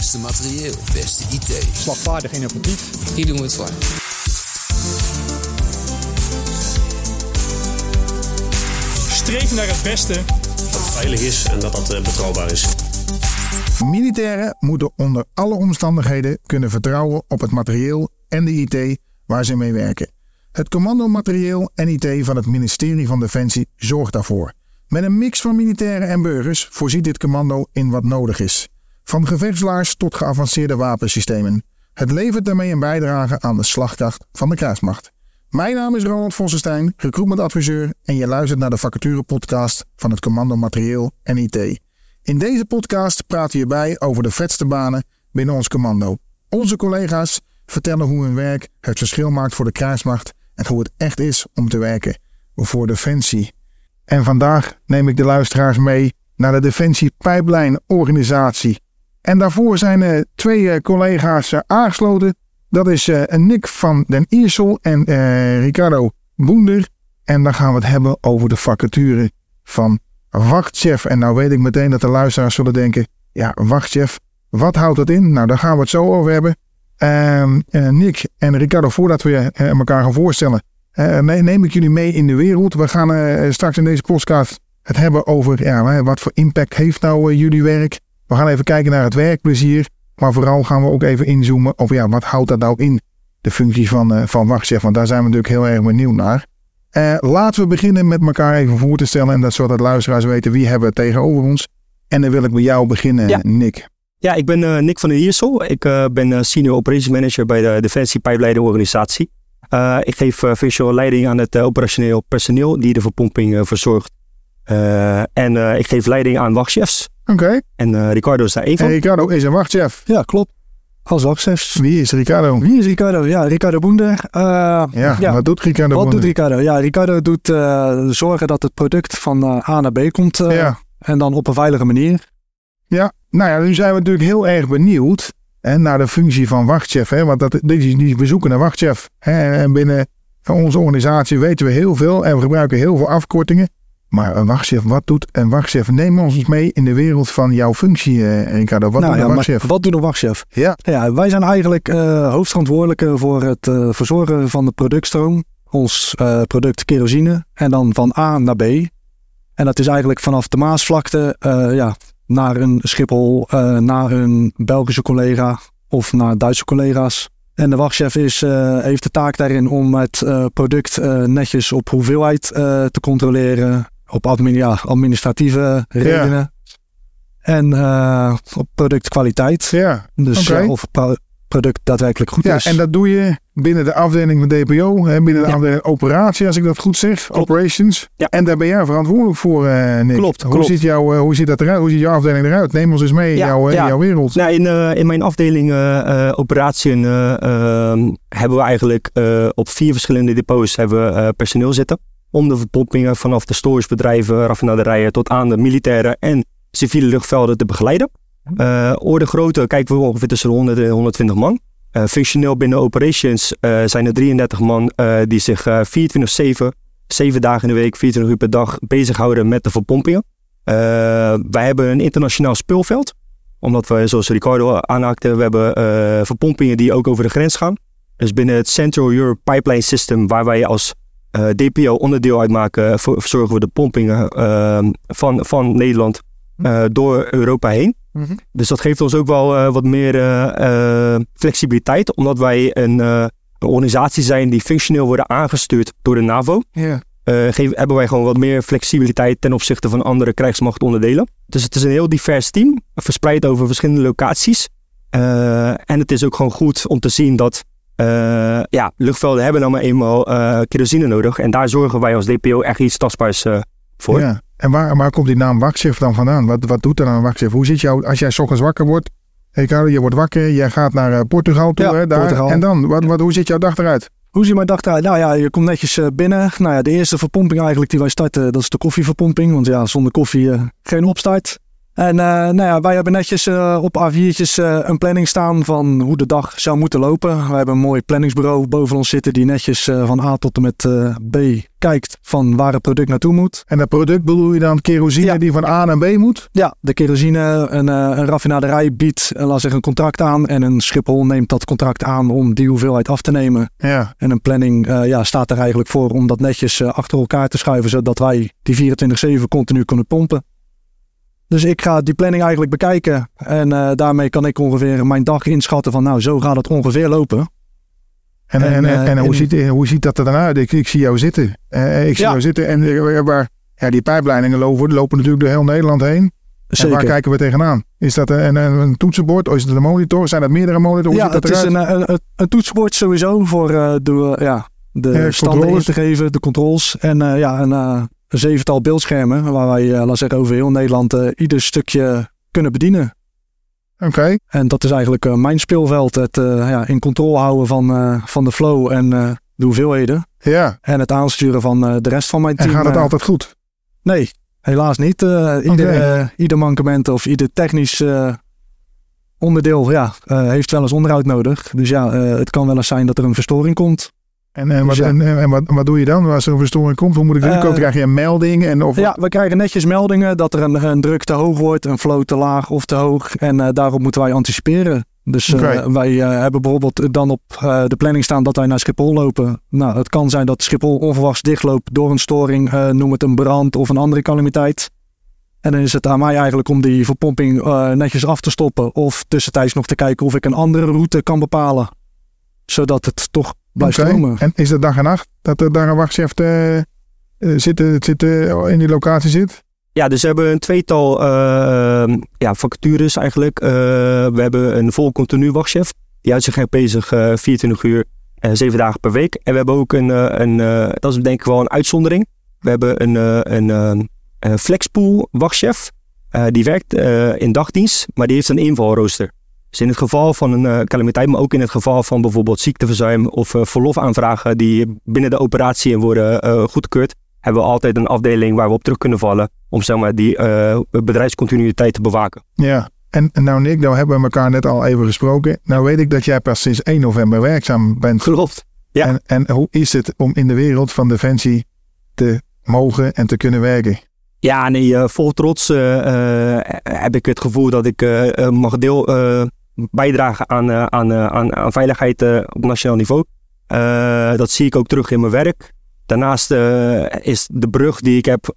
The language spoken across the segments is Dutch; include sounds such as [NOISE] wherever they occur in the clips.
Beste materieel, beste IT. Slagvaardig innovatief. Hier doen we het voor. Streef naar het beste. Dat het veilig is en dat dat eh, betrouwbaar is. Militairen moeten onder alle omstandigheden kunnen vertrouwen op het materieel en de IT waar ze mee werken. Het commando materieel en IT van het ministerie van Defensie zorgt daarvoor. Met een mix van militairen en burgers voorziet dit commando in wat nodig is. Van gevechtslaars tot geavanceerde wapensystemen. Het levert daarmee een bijdrage aan de slagkracht van de krijgsmacht. Mijn naam is Ronald Vossenstein, recruitmentadviseur en je luistert naar de vacature podcast van het Commando Materieel en IT. In deze podcast praten we bij over de vetste banen binnen ons commando. Onze collega's vertellen hoe hun werk het verschil maakt voor de krijgsmacht en hoe het echt is om te werken voor Defensie. En vandaag neem ik de luisteraars mee naar de Defensie Pijplijn Organisatie. En daarvoor zijn twee eh, collega's eh, aangesloten. Dat is eh, Nick van den Iersel en Ricardo Boender. En dan gaan we het hebben over de vacature van wachtchef. En nou weet ik meteen dat de luisteraars zullen denken: ja, wachtchef, wat houdt dat in? Nou, daar gaan we het zo over hebben. Uh, Nick en Ricardo, voordat we je elkaar gaan voorstellen, uh, neem ik jullie mee in de wereld. We gaan uh, straks in deze podcast het hebben over ja, wat voor impact heeft nou jullie werk. We gaan even kijken naar het werkplezier. Maar vooral gaan we ook even inzoomen op ja, wat houdt dat nou in, de functie van, van wachtchef. Want daar zijn we natuurlijk heel erg benieuwd naar. laten we beginnen met elkaar even voor te stellen. En dat zodat luisteraars weten wie hebben we tegenover ons. En dan wil ik bij jou beginnen, Ja. Nick. Ja, ik ben eh, Nick van der Iersel. Ik ben Senior Operations Manager bij de Defensie Pijpleiding Organisatie. Eh, ik geef uh, visual leiding aan het operationeel personeel die de verpomping verzorgt. en ik geef leiding aan wachtchefs. Oké. En Ricardo is daar één van. En Ricardo is een wachtchef. Ja, klopt. Als wachtchef. Wie is Ricardo? Wie is Ricardo? Ja, Ricardo Boender. Uh, ja, ja, wat doet Ricardo Wat Boender? doet Ricardo? Ja, Ricardo doet uh, zorgen dat het product van A naar B komt. ja. En dan op een veilige manier. Ja, nou ja, nu zijn we natuurlijk heel erg benieuwd hè, naar de functie van wachtchef. Hè, want dat, die, die, we zoeken een wachtchef. Hè, en binnen onze organisatie weten we heel veel en we gebruiken heel veel afkortingen. Maar een wachtchef, wat doet een wachtchef? Neem ons eens mee in de wereld van jouw functie, eh, Ricardo. Wat nou, doet ja, een wachtchef? Wat doet een wachtchef? Ja. ja wij zijn eigenlijk uh, hoofdverantwoordelijke voor het uh, verzorgen van de productstroom. Ons uh, product kerosine. En dan van A naar B. En dat is eigenlijk vanaf de Maasvlakte ja, naar een Schiphol, naar een Belgische collega of naar Duitse collega's. En de wachtchef is, uh, heeft de taak daarin om het uh, product netjes op hoeveelheid te controleren, op admin, ja, administratieve redenen. Ja. En op productkwaliteit. Ja. Dus okay. of het product daadwerkelijk goed ja, is. En dat doe je binnen de afdeling van DPO, hè, binnen de ja. afdeling operatie, als ik dat goed zeg, klopt. operations. Ja. En daar ben jij verantwoordelijk voor, uh, Nick. Klopt, hoe klopt. Ziet jou, uh, hoe ziet dat eruit? Hoe ziet jouw afdeling eruit? Neem ons eens mee ja, in, jouw, in jouw wereld. Nou, in, uh, in mijn afdeling uh, operatie ehm, hebben we eigenlijk op vier verschillende depots hebben we, personeel zitten. Om de verpompingen vanaf de storagebedrijven, raffinaderijen tot aan de militaire en civiele luchtvelden te begeleiden. Uh, orde grootte kijken we ongeveer tussen de 100 en 120 man. Uh, functioneel binnen operations uh, zijn er 33 man die zich 24-7, 7 dagen in de week, 24 uur per dag bezighouden met de verpompingen. wij hebben een internationaal speelveld. Omdat we, zoals Ricardo aanhaakte, we hebben verpompingen die ook over de grens gaan. Dus binnen het Central Europe Pipeline System, waar wij als DPO onderdeel uitmaken, verzorgen we de pompingen van, van Nederland door Europa heen. Mm -hmm. Dus dat geeft ons ook wel uh, wat meer uh, uh, flexibiliteit, omdat wij een, een, organisatie zijn die functioneel worden aangestuurd door de NAVO. Yeah. Geven, hebben wij gewoon wat meer flexibiliteit ten opzichte van andere krijgsmachtonderdelen. Dus het is een heel divers team, verspreid over verschillende locaties. en het is ook gewoon goed om te zien dat ja, luchtvelden hebben nou maar eenmaal kerosine nodig. En daar zorgen wij als DPO echt iets tastbaars voor. Yeah. En waar, waar komt die naam wachtchef dan vandaan? Wat, wat doet er een wachtchef? Hoe zit jou, als jij ochtends wakker wordt, Ricardo, je wordt wakker, jij gaat naar Portugal toe, ja, hè, daar, Portugal. en dan, wat, wat, hoe ziet jouw dag eruit? Hoe ziet mijn dag eruit? Nou ja, je komt netjes binnen. Nou ja, de eerste verpomping eigenlijk die wij starten, dat is de koffieverpomping. Want ja, zonder koffie geen opstart. En uh, nou ja, wij hebben netjes uh, op A4'tjes uh, een planning staan van hoe de dag zou moeten lopen. We hebben een mooi planningsbureau boven ons zitten die netjes van A tot en met B kijkt van waar het product naartoe moet. En dat product bedoel je dan kerosine ja. die van A naar B moet? Ja, de kerosine, een, een raffinaderij biedt laat zeggen, een contract aan en een Schiphol neemt dat contract aan om die hoeveelheid af te nemen. Ja. En een planning ja, staat er eigenlijk voor om dat netjes achter elkaar te schuiven zodat wij die 24-7 continu kunnen pompen. Dus ik ga die planning eigenlijk bekijken. En uh, daarmee kan ik ongeveer mijn dag inschatten van nou, zo gaat het ongeveer lopen. En, en, en, en hoe, ziet, hoe ziet dat er dan uit? Ik, ik zie jou zitten. Ik zie ja. jou zitten en waar, ja, die pijpleidingen lopen, lopen natuurlijk door heel Nederland heen. Zeker. En waar kijken we tegenaan? Is dat een, een, een toetsenbord of is het een monitor? Zijn dat meerdere monitoren? Ja, het is een, een, een, toetsenbord sowieso voor de, ja, de standen in te geven, de controls. En ja, een een zevental beeldschermen waar wij, uh, laat zeggen, over heel Nederland uh, ieder stukje kunnen bedienen. Oké. Okay. En dat is eigenlijk uh, mijn speelveld. Het ja, in controle houden van, van de flow en de hoeveelheden. Ja. En het aansturen van de rest van mijn team. En gaat het altijd goed? Nee, helaas niet. ieder, okay. ieder mankement of ieder technisch onderdeel ja, heeft wel eens onderhoud nodig. Dus ja, het kan wel eens zijn dat er een verstoring komt. En, en, wat, dus en, en, wat, wat doe je dan als er een verstoring komt? Hoe moet ik uh, Krijg je een melding? En of ja, we krijgen netjes meldingen dat er een, een druk te hoog wordt, een flow te laag of te hoog. En uh, daarop moeten wij anticiperen. Dus okay. uh, wij hebben bijvoorbeeld dan op de planning staan dat wij naar Schiphol lopen. Nou, het kan zijn dat Schiphol onverwachts dichtloopt door een storing, noem het een brand of een andere calamiteit. En dan is het aan mij eigenlijk om die verpomping netjes af te stoppen. Of tussentijds nog te kijken of ik een andere route kan bepalen. Zodat het toch blijft okay. stromen. En is het dag en nacht dat er daar een wachtchef uh, zitten, zitten, in die locatie zit? Ja, dus we hebben een tweetal uh, ja, vacatures eigenlijk. Uh, we hebben een vol continu wachtchef. Die houdt zich bezig 24 uur, 7 dagen per week. En we hebben ook een, een dat is denk ik wel een uitzondering. We hebben een, een, een flexpool wachtchef. die werkt in dagdienst, maar die heeft een invalrooster. Dus in het geval van een uh, calamiteit, maar ook in het geval van bijvoorbeeld ziekteverzuim of uh, verlofaanvragen die binnen de operatie worden uh, goedgekeurd, hebben we altijd een afdeling waar we op terug kunnen vallen om zeg maar, die bedrijfscontinuïteit te bewaken. Ja, en nou Nick, nou hebben we elkaar net al even gesproken. Nou weet ik dat jij pas sinds 1 november werkzaam bent. Klopt, ja. En, en hoe is het om in de wereld van Defensie te mogen en te kunnen werken? Ja, nee, vol trots heb ik het gevoel dat ik mag deel bijdragen aan, uh, aan, uh, aan, aan, veiligheid uh, op nationaal niveau. dat zie ik ook terug in mijn werk. Daarnaast is de brug die ik heb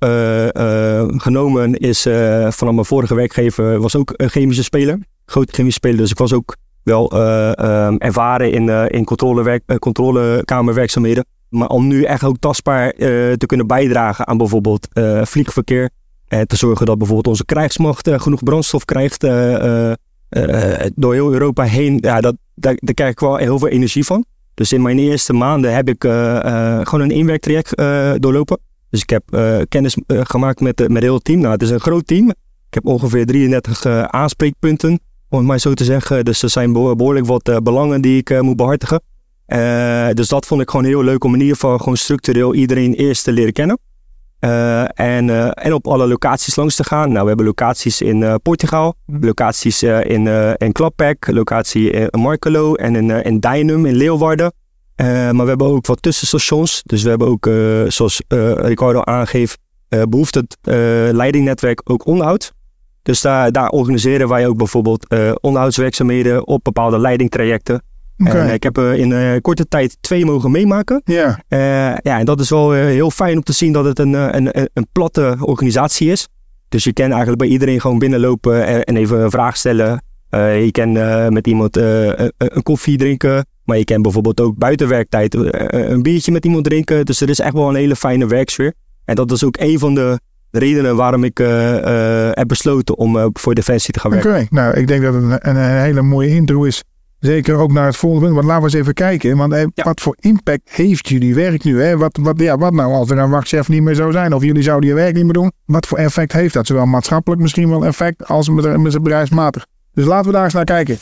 genomen, is vanaf mijn vorige werkgever, was ook een chemische speler. Grote chemische speler, dus ik was ook wel um, ervaren in, in controlewerk, controlekamerwerkzaamheden. Maar om nu echt ook tastbaar te kunnen bijdragen aan bijvoorbeeld vliegverkeer. En te zorgen dat bijvoorbeeld onze krijgsmacht genoeg brandstof krijgt uh, door heel Europa heen, ja, dat, daar, daar krijg ik wel heel veel energie van. Dus in mijn eerste maanden heb ik uh, gewoon een inwerktraject doorlopen. Dus ik heb kennis gemaakt met, met heel team. Nou, het is een groot team. Ik heb ongeveer 33 aanspreekpunten, om het maar zo te zeggen. Dus er zijn behoorlijk wat belangen die ik moet behartigen. dus dat vond ik gewoon heel leuk om in ieder geval gewoon structureel iedereen eerst te leren kennen. Uh, en, uh, en op alle locaties langs te gaan. Nou, we hebben locaties in uh, Portugal, locaties in, in Klappek, locatie in Markelo en in, in Dijnum in Leeuwarden. maar we hebben ook wat tussenstations. Dus we hebben ook, zoals Ricardo aangeeft, behoeft het leidingnetwerk ook onderhoud. Dus daar, daar organiseren wij ook bijvoorbeeld onderhoudswerkzaamheden op bepaalde leidingtrajecten. Okay. En ik heb in uh, korte tijd twee mogen meemaken. Ja. Ja, en dat is wel heel fijn om te zien dat het een, een, een platte organisatie is. Dus je kan eigenlijk bij iedereen gewoon binnenlopen en, en even een vraag stellen. je kan met iemand een koffie drinken. Maar je kan bijvoorbeeld ook buiten werktijd een biertje met iemand drinken. Dus er is echt wel een hele fijne werksfeer. En dat is ook een van de redenen waarom ik heb besloten om voor Defensie te gaan werken. Oké, nou ik denk dat het een, een hele mooie intro is Zeker ook naar het volgende punt. Want laten we eens even kijken. Want eh, wat voor impact heeft jullie werk nu? Hè? Wat, wat, ja, wat nou als er een wachtchef niet meer zou zijn? Of jullie zouden je werk niet meer doen? Wat voor effect heeft dat? Zowel maatschappelijk misschien wel effect als bedrijfsmatig. Dus laten we daar eens naar kijken.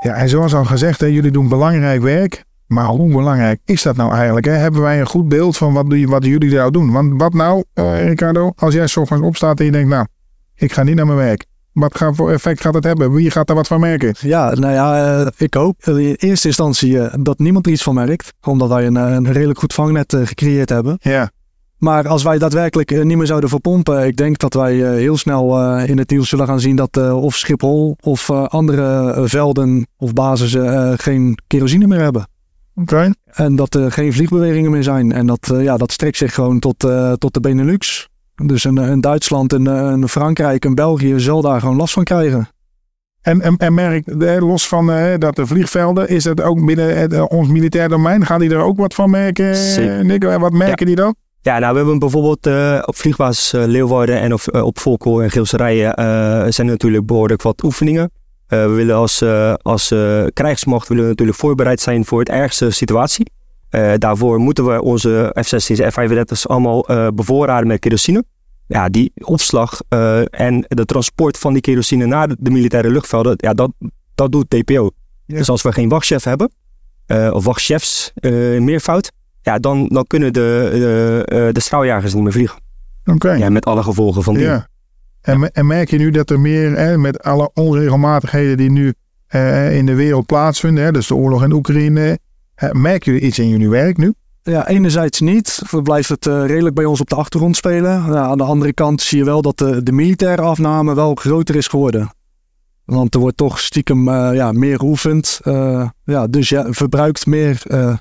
Ja, en zoals al gezegd, hè, jullie doen belangrijk werk. Maar hoe belangrijk is dat nou eigenlijk? Hè? Hebben wij een goed beeld van wat, wat jullie nou doen? Want wat nou, eh, Ricardo, als jij 's ochtends opstaat en je denkt, nou, ik ga niet naar mijn werk. Wat voor effect gaat het hebben? Wie gaat daar wat van merken? Ja, nou ja, eh, ik hoop in eerste instantie eh, dat niemand er iets van merkt. Omdat wij een, eh, een redelijk goed vangnet gecreëerd hebben. Ja, Maar als wij daadwerkelijk niet meer zouden verpompen, ik denk dat wij heel snel in het nieuws zullen gaan zien dat of Schiphol of andere velden of basissen geen kerosine meer hebben. oké. En dat er geen vliegbewegingen meer zijn. En dat, ja, dat strekt zich gewoon tot, tot de Benelux. Dus een, een Duitsland, een, een Frankrijk, een België zal daar gewoon last van krijgen. En, en, en merk, eh, los van eh, dat de vliegvelden, is het ook binnen het, eh, ons militair domein? Gaan die er ook wat van merken, Zeker. Nico? En wat merken die dan? Ja, nou, we hebben bijvoorbeeld op vliegbasis eh, Leeuwarden en op, eh, op Volkel en Geelserijen eh zijn er natuurlijk behoorlijk wat oefeningen. Eh, we willen als, eh, als eh, krijgsmacht willen we natuurlijk voorbereid zijn voor het ergste situatie. Eh, daarvoor moeten we onze F-16's en F-35's allemaal eh, bevoorraden met kerosine. Ja, die opslag eh, en de transport van die kerosine naar de, de militaire luchtvelden, ja, dat, dat doet. Ja. Dus als we geen wachtchef hebben, of wachtchefs meervoud, ja, dan, dan kunnen de, de, de straaljagers niet meer vliegen. Oké. Ja, met alle gevolgen van die. Ja. En, en merk je nu dat er meer, hè, met alle onregelmatigheden die nu in de wereld plaatsvinden, hè, dus de oorlog in Oekraïne, merken jullie iets in jullie werk nu? Ja, enerzijds niet. Blijft het eh, redelijk bij ons op de achtergrond spelen. Ja, aan de andere kant zie je wel dat de, de militaire afname wel groter is geworden. Want er wordt toch stiekem eh, ja, meer geoefend. Eh, ja, dus ja, verbruikt meer eh,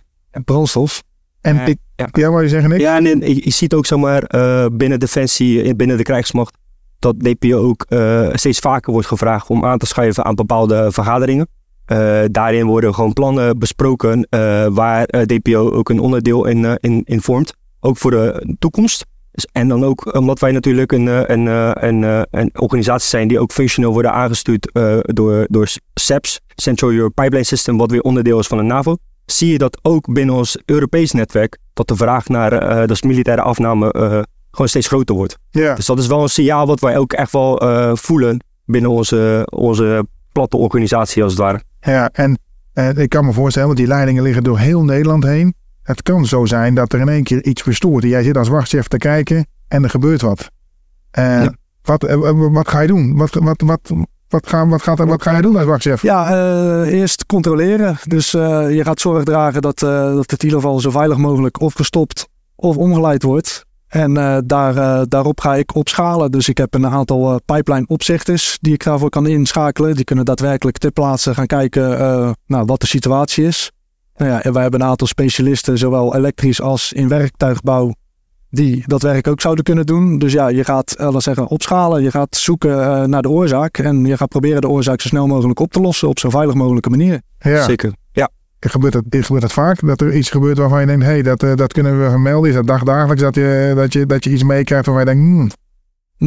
brandstof. En Eh, ik, ja. ja, wat je zeggen, Nick? Ja, en je, je ziet ook zomaar eh, binnen Defensie, eh, binnen de krijgsmacht, dat DPO ook eh, steeds vaker wordt gevraagd om aan te schuiven aan bepaalde vergaderingen. Eh, daarin worden gewoon plannen besproken eh, waar eh, DPO ook een onderdeel in, in, in vormt. Ook voor de toekomst. Dus, en dan ook omdat wij natuurlijk een, een, een, een organisatie zijn die ook functioneel worden aangestuurd door, door CEPS, Central Europe Pipeline System, wat weer onderdeel is van de NAVO. Zie je dat ook binnen ons Europees netwerk, dat de vraag naar dus militaire afname gewoon steeds groter wordt. Ja. Dus dat is wel een signaal wat wij ook echt wel voelen binnen onze, onze platte organisatie als het ware. Ja, en eh, ik kan me voorstellen, want die leidingen liggen door heel Nederland heen. Het kan zo zijn dat er in één keer iets verstoort. En jij zit als wachtchef te kijken en er gebeurt wat. Eh, Ja. wat, eh, wat ga je doen? Wat, wat, wat, wat, ga, wat, gaat, wat ga je doen als wachtchef? Ja, eh, eerst controleren. Dus eh, je gaat zorg dragen dat, eh, dat het in ieder geval zo veilig mogelijk of gestopt of omgeleid wordt. En eh, daar, eh, daarop ga ik opschalen. Dus ik heb een aantal eh, pipeline opzichters die ik daarvoor kan inschakelen. Die kunnen daadwerkelijk ter plaatse gaan kijken eh, nou, wat de situatie is. Nou ja, en wij hebben een aantal specialisten, zowel elektrisch als in werktuigbouw, die dat werk ook zouden kunnen doen. Dus ja, je gaat eh, laten zeggen, opschalen. Je gaat zoeken naar de oorzaak. En je gaat proberen de oorzaak zo snel mogelijk op te lossen op zo veilig mogelijke manier. Ja. Zeker. Gebeurt het, gebeurt het vaak? Dat er iets gebeurt waarvan je denkt, hé, hey, dat, eh, dat kunnen we vermelden. Is dat dagdagelijks dat je, dat je, dat je iets meekrijgt waarvan je denkt, hmm,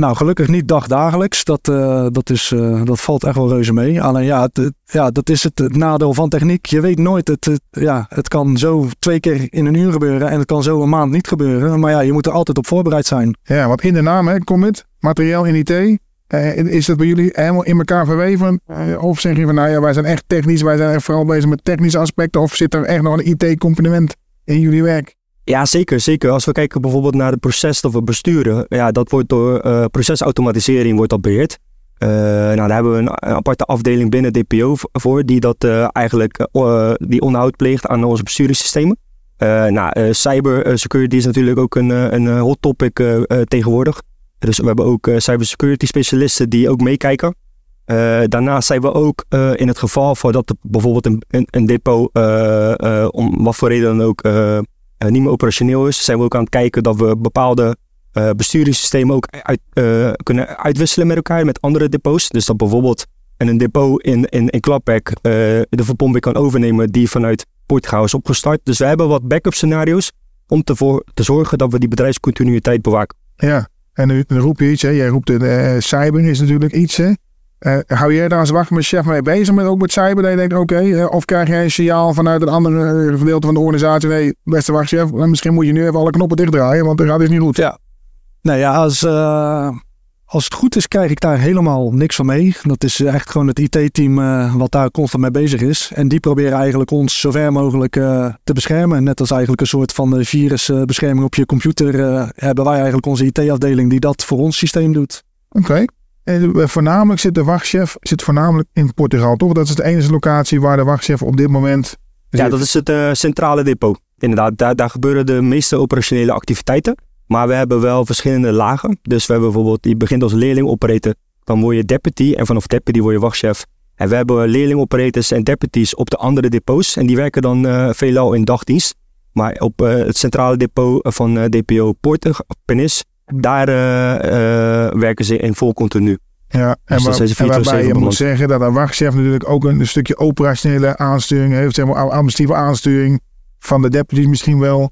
Nou, gelukkig niet dagdagelijks. Dat, eh, dat, is, eh, dat valt echt wel reuze mee. Alleen ja, het- ja, dat is het, het nadeel van techniek. Je weet nooit, het, het, ja, het kan zo twee keer in een uur gebeuren en het kan zo een maand niet gebeuren. Maar ja, je moet er altijd op voorbereid zijn. Ja, want in de naam, hè, commit, materiaal in IT. Eh, is dat bij jullie helemaal in elkaar verweven? Eh, of zeg je van, nou ja, wij zijn echt technisch, wij zijn echt vooral bezig met technische aspecten. Of zit er echt nog een IT-component in jullie werk? Ja, zeker, zeker. Als we kijken bijvoorbeeld naar het proces dat we besturen, ja, dat wordt door eh, procesautomatisering wordt dat beheerd. Eh, nou, daar hebben we een, een aparte afdeling binnen DPO voor, die dat eigenlijk die onderhoud pleegt aan onze besturingssystemen. Nou, eh, cyber eh, security is natuurlijk ook een, een hot topic tegenwoordig. Dus we hebben ook eh, cybersecurity specialisten die ook meekijken. Eh, daarnaast zijn we ook eh, in het geval voor dat bijvoorbeeld een, een, depot, om wat voor reden dan ook, niet meer operationeel is, zijn we ook aan het kijken dat we bepaalde besturingssystemen ook uit, kunnen uitwisselen met elkaar, met andere depots. Dus dat bijvoorbeeld een depot in, in, in de verpomping kan overnemen die vanuit Portugal is opgestart. Dus we hebben wat backup scenario's om te, te zorgen dat we die bedrijfscontinuïteit bewaken. Ja, en nu roep je iets, hè? Jij roept het, eh, cyber is natuurlijk iets, hè? Eh, hou jij daar als wachtchef mee bezig met ook met cyber? Dat je oké, eh, of krijg jij een signaal vanuit een ander gedeelte van de organisatie? Nee, beste wachtchef, misschien moet je nu even alle knoppen dichtdraaien, want dat gaat dus niet goed. Ja. Nou ja, als, als het goed is, krijg ik daar helemaal niks van mee. Dat is echt gewoon het IT-team uh, wat daar constant mee bezig is. En die proberen eigenlijk ons zo ver mogelijk uh, te beschermen. Net als eigenlijk een soort van virusbescherming op je computer hebben wij eigenlijk onze IT-afdeling die dat voor ons systeem doet. Oké. En voornamelijk zit de wachtchef zit voornamelijk in Portugal, toch? Dat is de enige locatie waar de wachtchef op dit moment. Ja, dat is het centrale depot. Inderdaad, daar, daar gebeuren de meeste operationele activiteiten. Maar we hebben wel verschillende lagen. Dus we hebben bijvoorbeeld, je begint als leerling operator, dan word je deputy en vanaf deputy word je wachtchef. En we hebben leerling operators en deputies op de andere depots en die werken dan uh, veelal in dagdienst. Maar op uh, het centrale depot van uh, DPO Porter, Penis, daar werken ze in vol continu. Ja, en, dus waar, en waarbij je moet zeggen dat een wachtchef natuurlijk ook een, een stukje operationele aansturing heeft, zeg maar administratieve aansturing van de deputies misschien wel.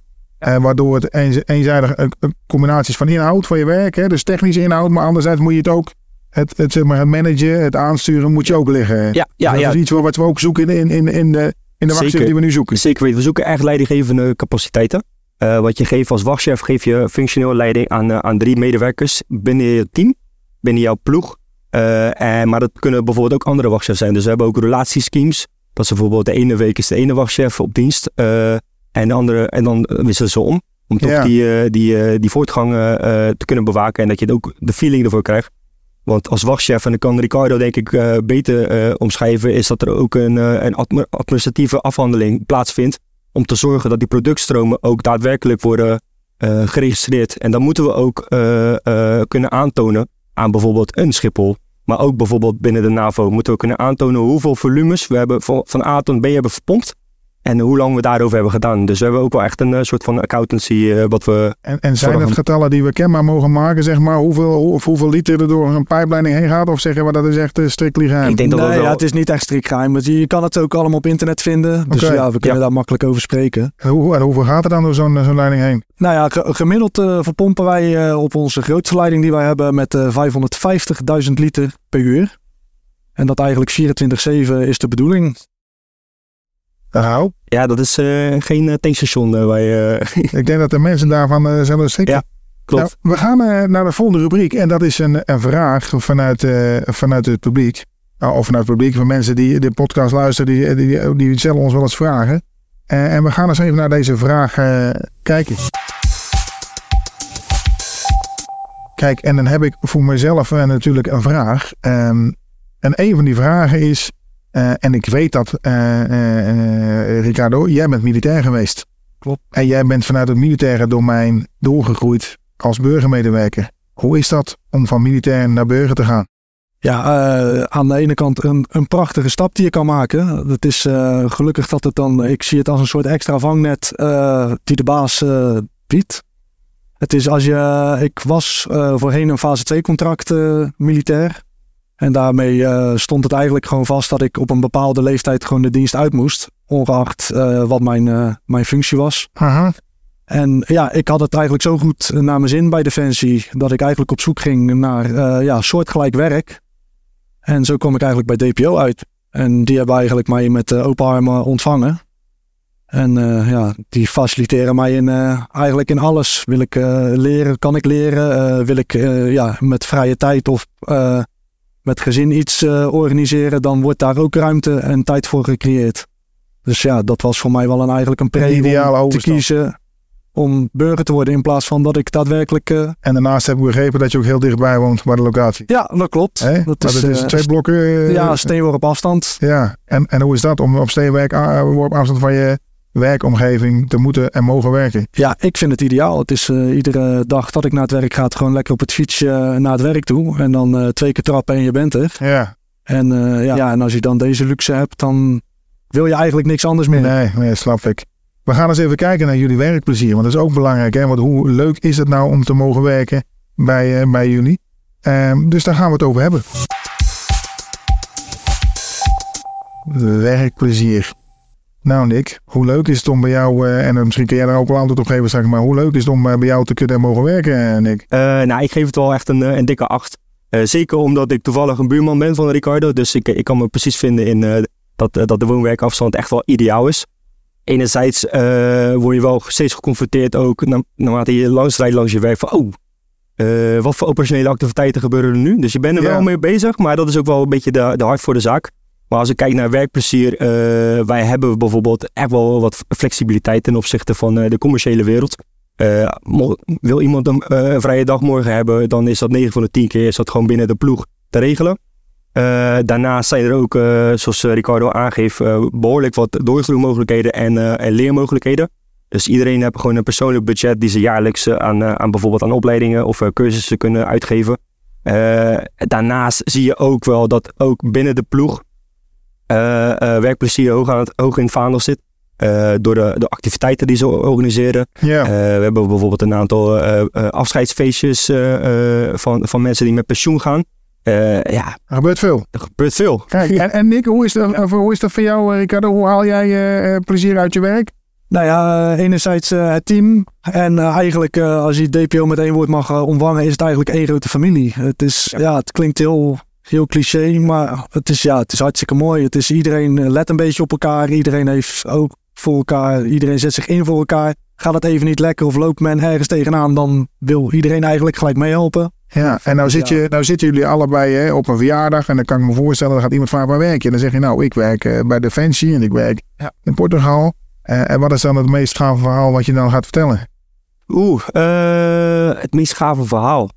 Uh, waardoor het eenzijdig een, een combinatie is van inhoud van je werk. Hè? Dus technische inhoud. Maar anderzijds moet je het ook het, het, zeg maar, het managen, het aansturen moet je ook liggen. Ja, ja, dat ja. is iets wat we ook zoeken in, in, in de, in de wachtchef die we nu zoeken. Zeker weten. We zoeken echt leidinggevende capaciteiten. Uh, wat je geeft als wachtchef, geef je functioneel leiding aan, uh, aan drie medewerkers binnen je team, binnen jouw ploeg. Uh, en, maar dat kunnen bijvoorbeeld ook andere wachtchefs zijn. Dus we hebben ook relatieschemes. Dat is bijvoorbeeld de ene week is de ene wachtchef op dienst. En, de andere, en dan wisselen ze om. Om toch die, uh, die, uh, die voortgang te kunnen bewaken. En dat je ook de feeling ervoor krijgt. Want als wachtchef, en dat kan Ricardo denk ik beter omschrijven, is dat er ook een, een administratieve afhandeling plaatsvindt. Om te zorgen dat die productstromen ook daadwerkelijk worden geregistreerd. En dan moeten we ook kunnen aantonen aan bijvoorbeeld een Schiphol. Maar ook bijvoorbeeld binnen de NAVO moeten we kunnen aantonen hoeveel volumes we hebben van, van A tot B hebben verpompt. En hoe lang we daarover hebben gedaan. Dus we hebben ook wel echt een uh, soort van accountancy uh, wat we... En, en zijn het getallen die we kenbaar mogen maken, zeg maar, hoeveel, of hoeveel liter er door een pijpleiding heen gaat? Of zeggen we dat is echt uh, strikt geheim? Ik denk dat nee, wel... ja, het is niet echt strikt geheim. Maar je kan het ook allemaal op internet vinden. Dus okay. ja, we kunnen ja. daar makkelijk over spreken. En, hoe, en hoeveel gaat er dan door zo'n zo'n leiding heen? Nou ja, gemiddeld verpompen wij op onze grootste leiding die wij hebben met 550.000 liter per uur. En dat eigenlijk 24-7 is de bedoeling. Nou. Ja, dat is uh, geen uh, tankstation uh, waar je... [LAUGHS] Ik denk dat de mensen daarvan zullen schrikken. Ja, klopt. Nou, we gaan naar de volgende rubriek. En dat is een, een vraag vanuit, vanuit het publiek. Nou, of vanuit het publiek van mensen die de podcast luisteren. Die, die, die stellen ons wel eens vragen. en we gaan eens even naar deze vraag kijken. Kijk, en dan heb ik voor mezelf natuurlijk een vraag. Um, en een van die vragen is... Uh, en ik weet dat, uh, uh, Ricardo, jij bent militair geweest. Klopt. En jij bent vanuit het militaire domein doorgegroeid als burgermedewerker. Hoe is dat om van militair naar burger te gaan? Ja, aan de ene kant een, een prachtige stap die je kan maken. Het is gelukkig dat het dan, ik zie het als een soort extra vangnet die de baas biedt. Het is als je, ik was voorheen een fase 2 contract militair. En daarmee uh, stond het eigenlijk gewoon vast dat ik op een bepaalde leeftijd gewoon de dienst uit moest. Ongeacht uh, wat mijn, uh, mijn functie was. Aha. En ja, ik had het eigenlijk zo goed naar mijn zin bij Defensie. Dat ik eigenlijk op zoek ging naar ja, soortgelijk werk. En zo kwam ik eigenlijk bij DPO uit. En die hebben eigenlijk mij met open armen ontvangen. En ja, die faciliteren mij in, eigenlijk in alles. Wil ik leren, kan ik leren? wil ik ja, met vrije tijd of met gezin iets uh, organiseren, dan wordt daar ook ruimte en tijd voor gecreëerd. Dus ja, dat was voor mij wel een, eigenlijk een pre om te kiezen om burger te worden in plaats van dat ik daadwerkelijk... Uh... En daarnaast heb ik begrepen dat je ook heel dichtbij woont bij de locatie. Ja, dat klopt. Hey? Dat, is, is, twee blokken... Ja, steenworp afstand. Ja, en, en hoe is dat om op steenworp afstand van je werkomgeving te moeten en mogen werken? Ja, ik vind het ideaal. Het is uh, iedere dag dat ik naar het werk ga, gewoon lekker op het fietsje uh, naar het werk toe. En dan uh, twee keer trappen en je bent er. Ja. En, ja, ja, en als je dan deze luxe hebt, dan wil je eigenlijk niks anders meer. Nee, nee, snap ik. We gaan eens even kijken naar jullie werkplezier, want dat is ook belangrijk. Hè? Want hoe leuk is het nou om te mogen werken bij, bij jullie? Ehm, dus daar gaan we het over hebben. Werkplezier. Nou Nick, hoe leuk is het om bij jou, uh, en misschien kun jij daar ook wel antwoord op geven straks, maar hoe leuk is het om uh, bij jou te kunnen mogen werken, Nick? Uh, nou, ik geef het wel echt een, een dikke acht. zeker omdat ik toevallig een buurman ben van Ricardo, dus ik, ik kan me precies vinden in dat, dat de woonwerkafstand echt wel ideaal is. Enerzijds word je wel steeds geconfronteerd ook, na, naarmate je langs rijdt langs je werk, van oh, eh, wat voor operationele activiteiten gebeuren er nu? Dus je bent er Ja. wel mee bezig, maar dat is ook wel een beetje de, de hart voor de zaak. Maar als ik kijk naar werkplezier, eh, wij hebben bijvoorbeeld echt wel wat flexibiliteit ten opzichte van eh, de commerciële wereld. Eh, wil iemand een, vrije dag morgen hebben, dan is dat 9 van de 10 keer is dat gewoon binnen de ploeg te regelen. Daarnaast zijn er ook, zoals Ricardo aangeeft, eh, behoorlijk wat doorgroeimogelijkheden en, en leermogelijkheden. Dus iedereen heeft gewoon een persoonlijk budget die ze jaarlijks aan, aan bijvoorbeeld aan opleidingen of cursussen kunnen uitgeven. Daarnaast zie je ook wel dat ook binnen de ploeg werkplezier hoog, aan het, hoog in het vaandel zit. Eh, door de, de activiteiten die ze organiseren. Ja. Eh, we hebben bijvoorbeeld een aantal eh, eh, afscheidsfeestjes eh, eh, van, van mensen die met pensioen gaan. Eh, ja, Er gebeurt veel. er gebeurt veel. Kijk, en, en Nick, hoe is, dat, of hoe is dat voor jou, eh, Ricardo? Hoe haal jij eh, eh, plezier uit je werk? Nou ja, eh, enerzijds eh, het team. En eh, eigenlijk, eh, als je DPO met één woord mag eh, omvangen, is het eigenlijk één grote familie. Het, is, ja. het klinkt heel, heel cliché, maar het is, ja, het is hartstikke mooi. Het is, iedereen eh, let een beetje op elkaar. Iedereen heeft ook voor elkaar. Iedereen zet zich in voor elkaar. Gaat het even niet lekker of loopt men ergens tegenaan, dan wil iedereen eigenlijk gelijk meehelpen. Ja, en nou, zit Ja. je, nou zitten jullie allebei hè, op een verjaardag. En dan kan ik me voorstellen, dan gaat iemand vragen waar werk je? En dan zeg je, nou, ik werk eh, bij Defensie en ik werk in Portugal. Eh, en wat is dan het meest gave verhaal wat je dan gaat vertellen? Oeh, eh, het meest gave verhaal.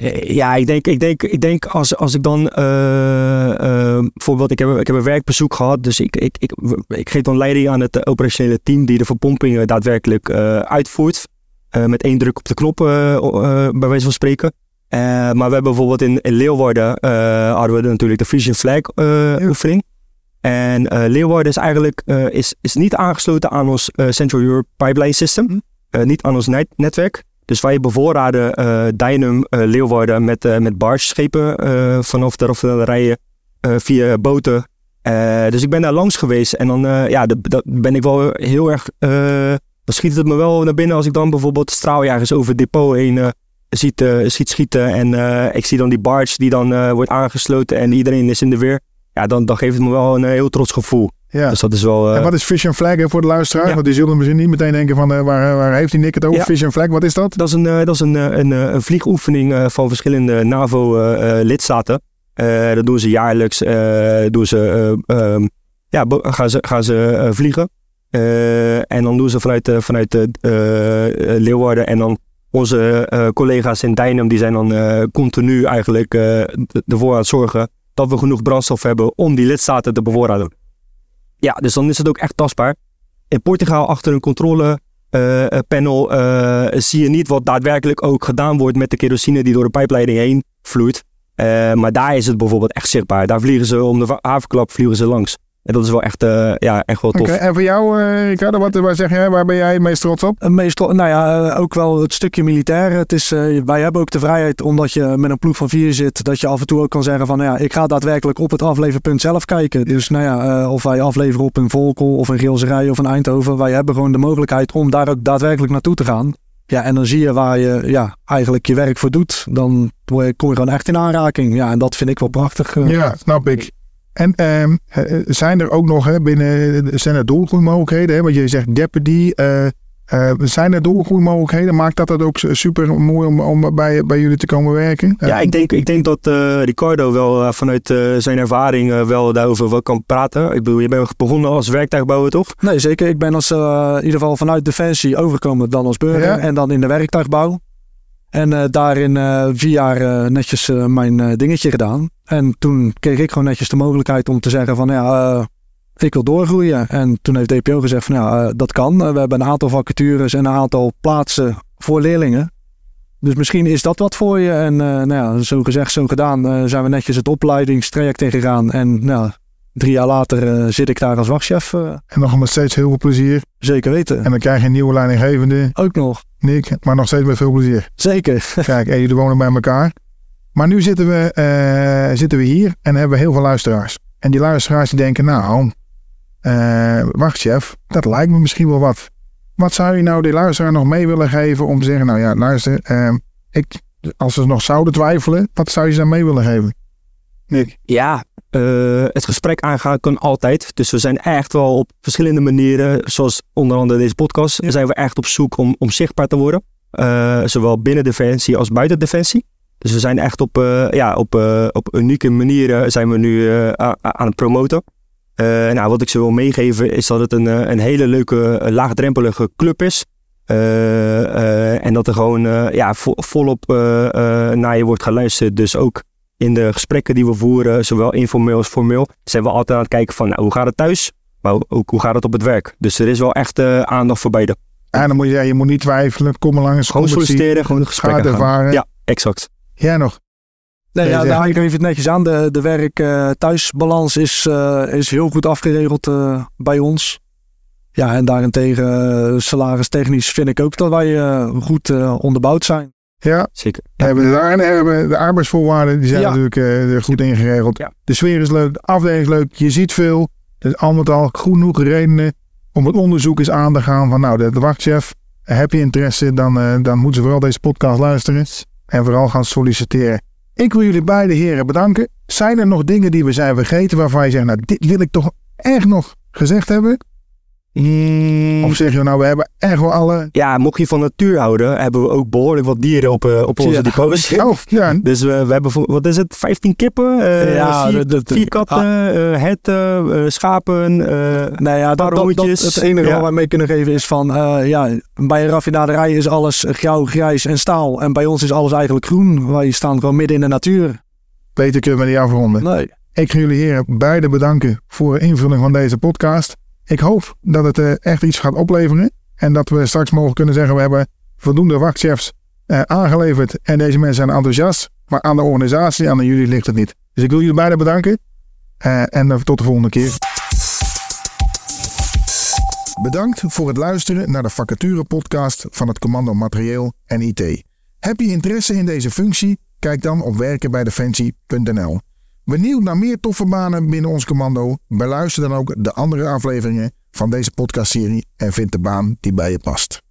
Eh, Ja, ik denk, ik denk, ik denk als, als ik dan eh, eh, bijvoorbeeld, ik heb, ik heb een werkbezoek gehad, dus ik, ik, ik, ik geef dan leiding aan het operationele team die de verpompingen daadwerkelijk uitvoert. Met één druk op de knop, bij wijze van spreken. Maar we hebben bijvoorbeeld in, in Leeuwarden hadden we natuurlijk de Frisian Flag oefening. En Leeuwarden is eigenlijk is, is niet aangesloten aan ons Central Europe Pipeline System. Eh, niet aan ons net- netwerk. Dus wij bevoorraden eh, Leeuwarden met, eh met bargeschepen vanaf de raffinaderijen eh via boten. Dus ik ben daar langs geweest en dan ja, dat, ben ik wel heel erg... dan schiet het me wel naar binnen als ik dan bijvoorbeeld straaljagers over het depot heen ziet, ziet schieten. En ik zie dan die barge die dan wordt aangesloten en iedereen is in de weer. Ja, dan, dan geeft het me wel een heel trots gevoel. Ja. Dus dat is wel... eh, en wat is Fish and Flag hè, voor de luisteraar? Ja. Want die zullen misschien niet meteen denken van eh, waar, waar heeft die Nick het over? Ja. Fish and Flag, wat is dat? Dat is een, eh, dat is een, eh, een, eh, een vliegoefening eh, van verschillende NAVO-lidstaten. Eh, dat doen ze jaarlijks. eh, doen ze, eh, ehm, ja, gaan ze, gaan ze eh, vliegen. Eh, en dan doen ze vanuit, eh, vanuit eh, eh, Leeuwarden. En dan onze eh, collega's in Dynam, die zijn dan eh, continu eigenlijk eh, ervoor aan het zorgen dat we genoeg brandstof hebben om die lidstaten te bevoorraden. Ja, dus dan is het ook echt tastbaar. In Portugal achter een controle eh, eh, eh, zie je niet wat daadwerkelijk ook gedaan wordt met de kerosine die door de pijpleiding heen vloeit. Maar daar is het bijvoorbeeld echt zichtbaar. Daar vliegen ze om de havenklap vliegen ze langs. En dat is wel echt, eh, ja, echt wel tof. Oké, en voor jou, eh, Ricardo, wat, waar zeg jij, waar ben jij het meest trots op? Eh, Meestal, nou ja, ook wel het stukje militair. Het is, eh, wij hebben ook de vrijheid, omdat je met een ploeg van vier zit, dat je af en toe ook kan zeggen van, nou ja, ik ga daadwerkelijk op het afleverpunt zelf kijken. Dus nou ja, of wij afleveren op een Volkel of een Geelserij of een Eindhoven, wij hebben gewoon de mogelijkheid om daar ook daadwerkelijk naartoe te gaan. Ja, en dan zie je waar je ja, eigenlijk je werk voor doet. Dan kom je gewoon echt in aanraking. Ja, en dat vind ik wel prachtig. Ja, snap ik. En ehm, eh, zijn er ook nog hè, binnen, zijn er doelgroeimogelijkheden? Hè? Want je zegt deputy. eh, eh, zijn er doelgroeimogelijkheden? Maakt dat het ook super mooi om, om bij, bij jullie te komen werken? Ja, ik denk, ik denk dat eh, Ricardo wel vanuit zijn ervaring wel daarover wel kan praten. Ik bedoel, je bent begonnen als werktuigbouwer, toch? Nee, zeker. Ik ben als, in ieder geval vanuit Defensie overgekomen dan als burger. Ja. En dan in de werktuigbouw. En eh, daarin eh, vier jaar eh, netjes mijn dingetje gedaan. En toen kreeg ik gewoon netjes de mogelijkheid om te zeggen van ja, eh, ik wil doorgroeien. En toen heeft DPO gezegd van ja, eh, dat kan. Eh, we hebben een aantal vacatures en een aantal plaatsen voor leerlingen. Dus misschien is dat wat voor je. En nou ja, zo gezegd, zo gedaan, zijn we netjes het opleidingstraject ingegaan. En nou, drie jaar later zit ik daar als wachtchef. En nog met steeds heel veel plezier. zeker weten. En dan krijg je een nieuwe leidinggevende, Ook nog. Nick, maar nog steeds met veel plezier. Zeker. Kijk, en jullie wonen bij elkaar. Maar nu zitten we, eh, zitten we hier en hebben we heel veel luisteraars. En die luisteraars die denken, nou, eh, wacht chef, dat lijkt me misschien wel wat. Wat zou je nou die luisteraar nog mee willen geven om te zeggen, nou ja, luister, eh, ik, als ze nog zouden twijfelen, wat zou je ze dan mee willen geven? Nick? Ja, het gesprek aangaan kan altijd. Dus we zijn echt wel op verschillende manieren, zoals onder andere deze podcast, zijn we echt op zoek om, om zichtbaar te worden. zowel binnen Defensie als buiten Defensie. Dus we zijn echt op, eh, ja, op, eh, op unieke manieren zijn we nu eh, aan het promoten. Nou, wat ik ze wil meegeven is dat het een, een hele leuke, laagdrempelige club is. En dat er gewoon ja, vo- volop naar je wordt geluisterd. Dus ook in de gesprekken die we voeren, zowel informeel als formeel, zijn we altijd aan het kijken van nou, hoe gaat het thuis, maar ook hoe gaat het op het werk. Dus er is wel echt aandacht voor beide. En dan moet je, je moet niet twijfelen. Kom maar langs. Gewoon solliciteren, gewoon de gesprekken gaan. ervaren. Ja, exact. Jij nog? Nee, ja, daar geef je het netjes aan. De, de werk-thuisbalans is, eh, is heel goed afgeregeld eh, bij ons. Ja, en daarentegen uh, salaristechnisch vind ik ook dat wij eh, goed eh, onderbouwd zijn. Ja, Zeker. we hebben de, en hebben de arbeidsvoorwaarden die zijn Ja. natuurlijk eh, er goed ingeregeld. Ja. De sfeer is leuk, de afdeling is leuk, je ziet veel. Dus al met al genoeg redenen om het onderzoek eens aan te gaan van nou, de, de wachtchef, heb je interesse, dan, eh, dan moeten ze vooral deze podcast luisteren en vooral gaan solliciteren. Ik wil jullie beide heren bedanken. Zijn er nog dingen die we zijn vergeten waarvan je zegt, nou dit wil ik toch echt nog gezegd hebben? Of zeg je nou, we hebben echt wel alle... Ja, mocht je van natuur houden, hebben we ook behoorlijk wat dieren op, eh, op onze Ja. depots. Oh, ja, [LAUGHS] Dus we, we hebben, wat is het, 15 kippen, eh, Ja, vier, katten, eh, herten, schapen. Nee, ja, dat, dat, dat- Pareltjes. het enige Ja. wat wij mee kunnen geven is van, ja, bij een raffinaderij is alles grauw, grijs en staal. En bij ons is alles eigenlijk groen. Wij staan gewoon midden in de natuur. beter kunnen we niet afronden. Nee. Ik ga jullie heren beide bedanken voor de invulling van deze podcast. Ik hoop dat het eh, echt iets gaat opleveren. En dat we straks mogen kunnen zeggen, we hebben voldoende wachtchefs eh, aangeleverd. En deze mensen zijn enthousiast. Maar aan de organisatie, aan jullie ligt het niet. Dus ik wil jullie beiden bedanken. Eh, en tot de volgende keer. Bedankt voor het luisteren naar de vacature podcast van het Commando Materieel en IT. Heb je interesse in deze functie? Kijk dan op werkenbijdefensie.nl. Benieuwd naar meer toffe banen binnen ons commando? Beluister dan ook de andere afleveringen van deze podcastserie en vind de baan die bij je past.